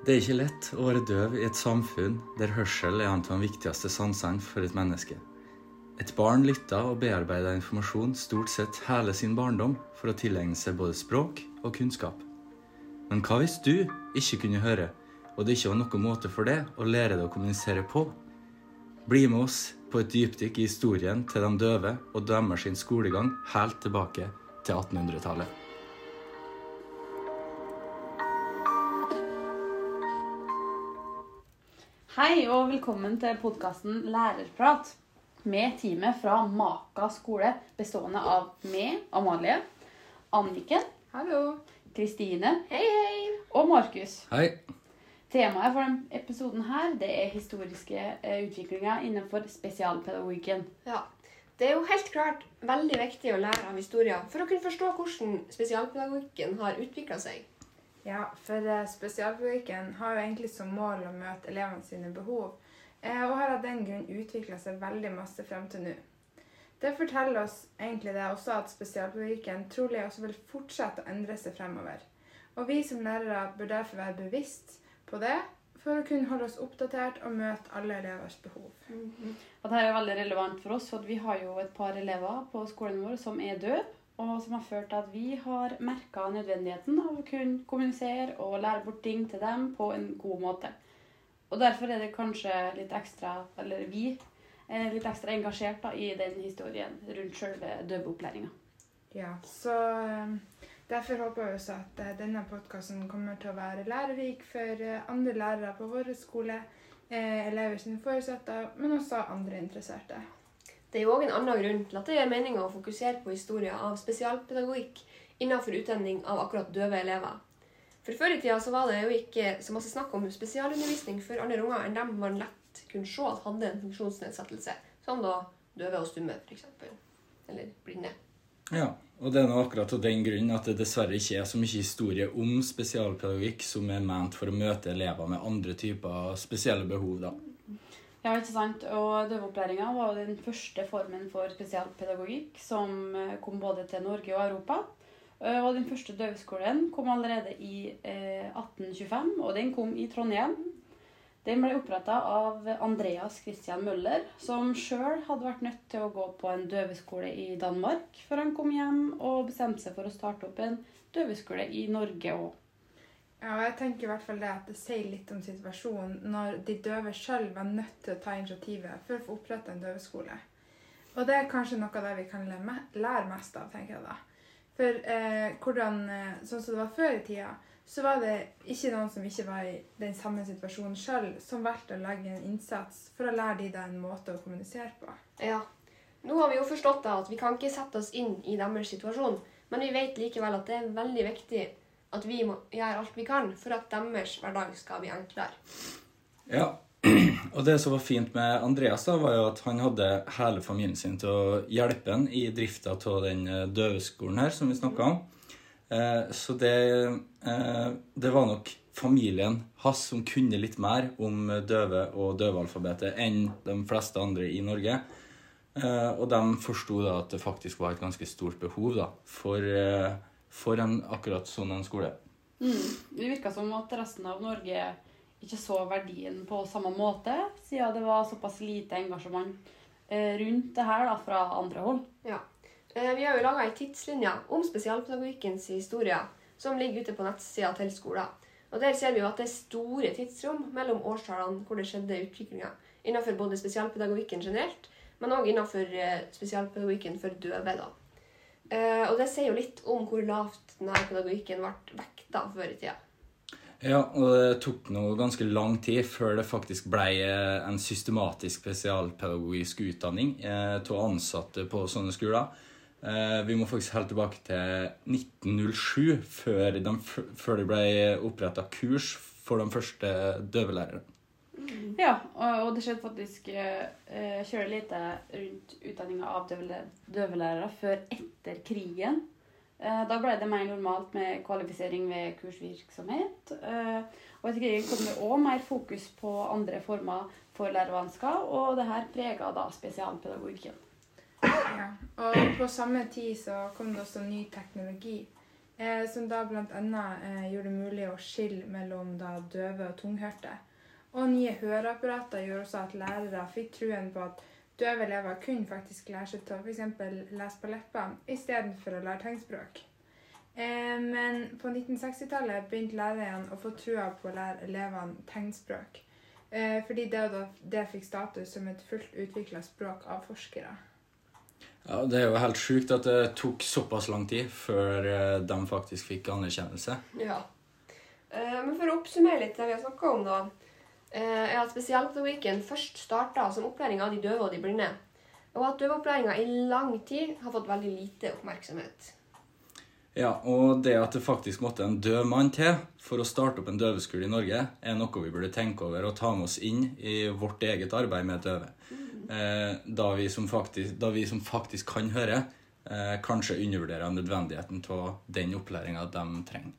Det er ikke lett å være døv i et samfunn der hørsel er en av de viktigste sansene for et menneske. Et barn lytter og bearbeider informasjon stort sett hele sin barndom for å tilegne seg både språk og kunnskap. Men hva hvis du ikke kunne høre, og det ikke var noen måte for det å lære deg å kommunisere på? Bli med oss på et dypdykk i historien til de døve og deres sin skolegang helt tilbake til 1800-tallet. Hei og velkommen til podkasten Lærerprat med teamet fra Maka skole, bestående av meg, Amalie, Anniken, Hallo. Kristine Hei, hei. og Markus. Hei! Temaet for denne episoden her, det er historiske eh, utviklinger innenfor spesialpedagogikken. Ja. Det er jo helt klart veldig viktig å lære av historien for å kunne forstå hvordan spesialpedagogikken har utvikla seg. Ja, for eh, spesialpedagogikken har jo egentlig som mål å møte elevene sine behov, eh, og har av den grunn utvikla seg veldig masse frem til nå. Det forteller oss egentlig det også at spesialpedagogikken trolig også vil fortsette å endre seg fremover. Og vi som lærere bør derfor være bevisst på det for å kunne holde oss oppdatert og møte alle elevers behov. Og dette er veldig relevant for oss, for vi har jo et par elever på skolen vår som er døve, og som har ført til at vi har merka nødvendigheten av å kunne kommunisere og lære bort ting til dem på en god måte. Og derfor er det kanskje litt ekstra, eller vi er litt ekstra engasjert da, i den historien rundt selve døveopplæringa. Ja, så eh, derfor håper vi også at eh, denne podkasten kommer til å være lærerik for eh, andre lærere på vår skole, elever sine foresatte, men også andre interesserte. Det er jo òg en annen grunn til at det gir mening å fokusere på historier av spesialpedagogikk innenfor utdanning av akkurat døve elever. For Før i tida så var det jo ikke så masse snakk om spesialundervisning for andre unger enn dem man lett kunne se at hadde en funksjonsnedsettelse, som da døve og stumme f.eks. Eller blinde. Ja, og det er nå akkurat av den grunn at det dessverre ikke er så mye historie om spesialpedagogikk som er ment for å møte elever med andre typer spesielle behov. da. Ja, ikke sant? Og døveopplæringa var den første formen for spesialpedagogikk som eh, kom både til Norge og Europa. Eh, Og den første døveskolen kom allerede i eh, 1825, og den kom i Trondheim. Den ble oppretta av Andreas Christian Møller, som sjøl hadde vært nødt til å gå på en døveskole i Danmark før han kom hjem og bestemte seg for å starte opp en døveskole i Norge òg. Ja, og jeg tenker i hvert fall det at det sier litt om situasjonen når de døve sjøl var nødt til å ta initiativet for å få oppretta en døveskole. Og det er kanskje noe av det vi kan lære mest av, tenker jeg da. For eh, hvordan, eh, sånn som det var før i tida, så var det ikke noen som ikke var i den samme situasjonen sjøl, som valgte å legge en innsats for å lære de da en måte å kommunisere på. Ja. Nå har vi jo forstått da at vi kan ikke sette oss inn i deres situasjon, men vi vet likevel at det er veldig viktig at vi må gjøre alt vi kan for at deres hverdag skal bli enklere. Ja, og det som var fint med Andreas, da, var jo at han hadde hele familien sin til å hjelpe ham i drifta av den eh, døveskolen her som vi snakka om. Eh, Så det, eh, det var nok familien hans som kunne litt mer om døve og døvealfabetet enn de fleste andre i Norge. Og de forsto da at det faktisk var et ganske stort behov da, for, for en akkurat sånn en skole. Mm. Det virka som at resten av Norge ikke så verdien på samme måte, siden det var såpass lite engasjement eh, rundt det her da, fra andre hold. Ja. Eh, Vi har jo laga ei tidslinje om spesialpedagogikkens historie som ligger ute på nettsida til skolen. Og Der ser vi jo at det er store tidsrom mellom årstallene hvor det skjedde utviklinga innenfor både spesialpedagogikken generelt, men òg innenfor eh, spesialpedagogikken for døve. da. Eh, Og Det sier jo litt om hvor lavt denne pedagogikken ble vekta før i tida. Ja, og det tok nå ganske lang tid før det faktisk ble eh, en systematisk spesialpedagogisk utdanning eh, til ansatte på sånne skoler. Eh, vi må faktisk helt tilbake til 1907 før, de, før det ble oppretta kurs for de første døvelærerne. Ja, og, og det skjedde faktisk uh, eh, lite rundt utdanninga av døvelærere før etter krigen. Uh, da ble det mer normalt med kvalifisering ved kursvirksomhet. Uh, og etter krigen kom det òg mer fokus på andre former for lærevansker, og det her prega da spesialpedagogikken. Ja. Og på samme tid så kom det også ny teknologi. eh, som da bl.a. Eh, gjorde det mulig å skille mellom da døve og tunghørte. Og nye høreapparater gjorde også at lærere fikk truen på at døve elever kunne faktisk lære seg til å f.eks. lese på leppene istedenfor å lære tegnspråk. Eh, men på 1960-tallet begynte lærerne å få trua på å lære elevene tegnspråk. Eh, fordi det, da, det fikk status som et fullt utvikla språk av forskere. Ja, Det er jo helt sjukt at det tok såpass lang tid før eh, de faktisk fikk anerkjennelse. Ja. Eh, men for å oppsummere litt det vi har snakka om, da, er at spesialpedagogikken først starta som opplæring av de døve og de blinde. Og at døveopplæringa i lang tid har fått veldig lite oppmerksomhet. Ja, Og det at det faktisk måtte en døv mann til for å starte opp en døveskole i Norge, er noe vi burde tenke over og ta med oss inn i vårt eget arbeid med døve. Eh, da, vi som faktisk, da vi som faktisk kan høre, eh, kanskje undervurderer nødvendigheten av den opplæringa de trenger.